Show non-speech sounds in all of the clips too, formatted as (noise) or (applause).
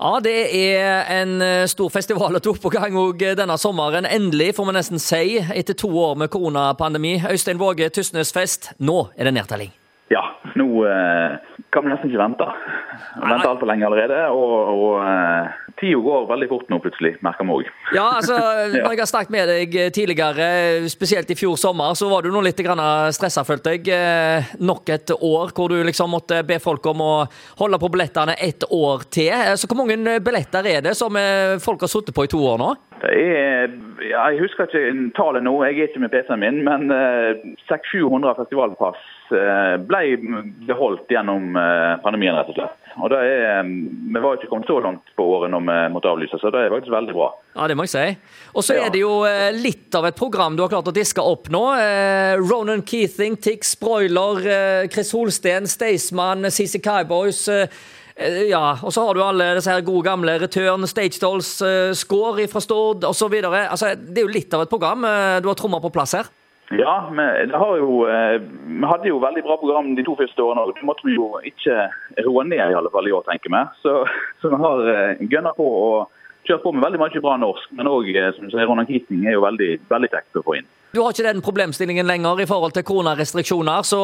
Ja, det er en eh, stor festival og to på gang òg denne sommeren. Endelig, får vi nesten si, etter to år med koronapandemi. Øystein Våge, Tysnesfest. Nå er det nedtelling. Nå eh, kan vi nesten ikke vente. Vi venter altfor lenge allerede. Og, og eh, tida går veldig fort nå plutselig, merker vi òg. Ja, altså, (laughs) når jeg har snakket med deg tidligere, spesielt i fjor sommer, så var du nå litt stressa, følte jeg. Eh, nok et år hvor du liksom måtte be folk om å holde på billettene et år til. Så hvor mange billetter er det som folk har sittet på i to år nå? Det er, jeg husker ikke tallet nå, jeg er ikke med PC-en min, men 600-700 festivalpass Eh, ble beholdt gjennom eh, pandemien, rett og slett. Og det er, eh, Vi var ikke kommet så langt på året når vi måtte avlyse, så det er faktisk veldig bra. Ja, Det må jeg si. Og så er det jo litt av et program du har klart å diske opp nå. Ronan Keating, Tix Broiler, Chris Holsten, Staysman, CC Cowboys. Ja, og så har du alle disse her gode gamle Return, Stage Dolls, Score fra Stord osv. Altså, det er jo litt av et program du har tromma på plass her? Ja, jo, eh, vi hadde jo veldig bra program de to første årene. og Det måtte vi jo ikke roe ned i alle fall i år, tenker vi. Så, så vi har eh, gønna på og kjørt på med veldig mye bra norsk. Men òg, eh, Ronan Keating er jo veldig, veldig kjekt å få inn. Du har ikke den problemstillingen lenger i forhold til koronarestriksjoner, så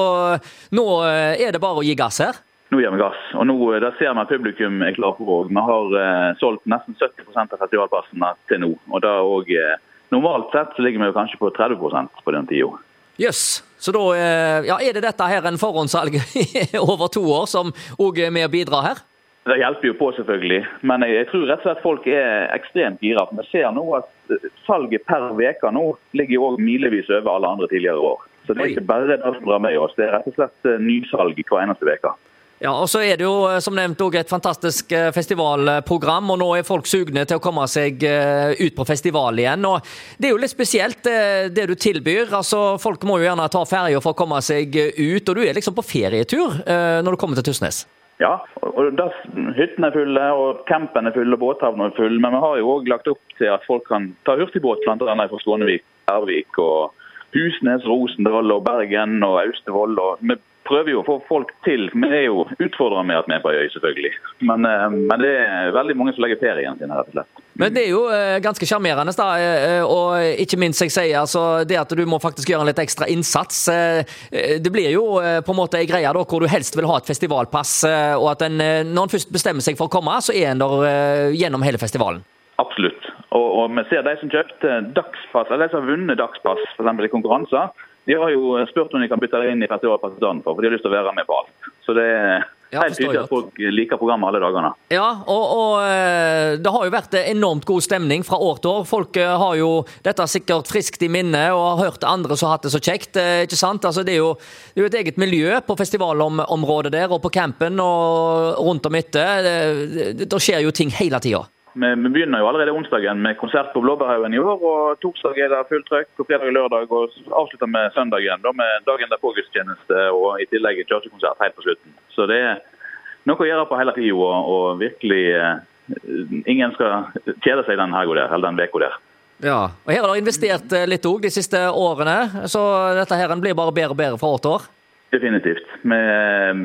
nå er det bare å gi gass her? Nå gir vi gass. og nå, Da ser vi at publikum er klar for òg. Vi har eh, solgt nesten 70% av festivalpassene til nå. og da òg eh, Normalt sett så ligger vi kanskje på 30% på den tida. Jøss. Yes. Så da eh, ja, er det dette her en forhåndssalg (laughs) over to år som òg er med å bidra her? Det hjelper jo på, selvfølgelig. Men jeg, jeg, tror rett og slett folk er ekstremt gira. Vi ser nå at eh, salget per uke nå ligger òg milevis over alle andre tidligere år. Så det er ikke bare det som drar med oss, det er rett og slett eh, nysalg hver eneste uke. Ja, og så er det jo eh, som nevnt også et fantastisk eh, festivalprogram, og nå er folk sugne til å komme seg eh, ut på festival igjen. og Det er jo litt spesielt det du tilbyr. altså Folk må jo gjerne ta ferja for å komme seg ut, og du er liksom på ferietur når du kommer til Tysnes? Ja, og da, hyttene er fulle, og campen er full, og båthavna er full. Men vi har jo òg lagt opp til at folk kan ta hurtigbåt bl.a. fra Skånevik, Ervik og Husnes, Rosendal og Bergen og Austevoll. og vi prøver jo å få folk til. Vi er jo utfordra med at vi er på øy, selvfølgelig. Men, eh, men, det er veldig mange som legger ferien sin her, rett og slett. Men det er jo eh, ganske sjarmerende, da. Eh, og ikke minst jeg sier, altså, det at du må faktisk gjøre en litt ekstra innsats. Det blir jo på en måte ei greie da, hvor du helst vil ha et festivalpass, og at en, når en først bestemmer seg for å komme, så er en der gjennom hele festivalen. Absolutt. Og, og vi ser de som kjøpte dagspass, eller de som har vunnet dagspass f.eks. i konkurranser de har jo spurt om de kan bytte deg inn i festivalpass istedenfor, for de har lyst til å være med på alt. Så det er helt tydelig at folk liker programmet alle dagene. Ja, og, og, eh, det har jo vært enormt god stemning fra år til år. Folk eh, har jo dette sikkert friskt i minne og har hørt andre som har hatt det så kjekt. Eh, ikke sant? Altså, det, er jo, det er jo et eget miljø på festivalområdet der og på campen og rundt om etter. Det, det, det skjer jo ting hele tida. Vi, vi, begynner jo allerede onsdagen med konsert på Blåbærhaugen i år. og Torsdag er det fullt trøkk, og fredag og lørdag. Og avslutter med søndagen da med dagen derpå-gudstjeneste og i tillegg kirkekonsert helt på slutten. Så det er noe å gjøre på hele tida, og, og, virkelig eh, Ingen skal kjede seg den helga der, eller den uka der. Ja, og Her har dere investert eh, litt òg de siste årene, så dette her blir bare bedre og bedre fra år til år? Definitivt. Vi,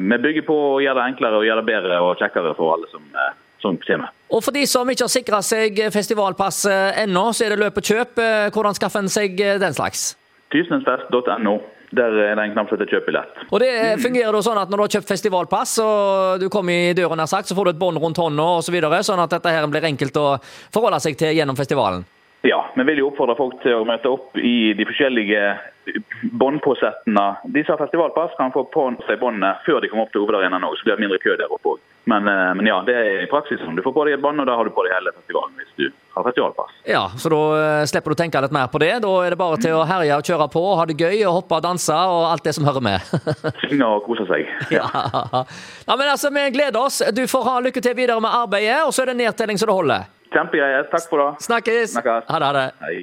vi bygger på å gjøre det enklere og gjøre det bedre og kjekkere for alle som eh, som kommer. Og For de som ikke har sikra seg festivalpass eh, ennå, så er det løp og kjøp. Eh, hvordan skaffer en seg eh, den slags? Tysnesfest.no. Der er det en knapp som heter 'kjøp billett'. Og det fungerer da sånn at Når du har kjøpt festivalpass og du kommer i døren, her sagt, så får du et bånd rundt hånda osv., så videre, sånn at dette her blir enkelt å forholde seg til gjennom festivalen? Ja, vi vil jo oppfordre folk til å møte opp i de forskjellige båndpåsettene. De som har festivalpass, kan få på seg båndet før de kommer opp til hovedarenaen òg, så blir det mindre kø der oppe òg. Men, eh, men, ja, det er i praksis sånn. Du får på deg et bånd, og da har du på deg hele festivalen hvis du har festivalpass. Ja, så da eh, slipper du å tenke litt mer på det. Da er det bare til å herje og kjøre på, ha det gøy og hoppe og danse og alt det som hører med. (laughs) Synge og kose seg. (laughs) Ja. ja. men altså, vi gleder oss. Du får ha lykke til videre med arbeidet, og så er det nedtelling så det holder. Kjempegreier. Takk for det. Snakkes. Snakkes. Ha det. Ha det. Hei.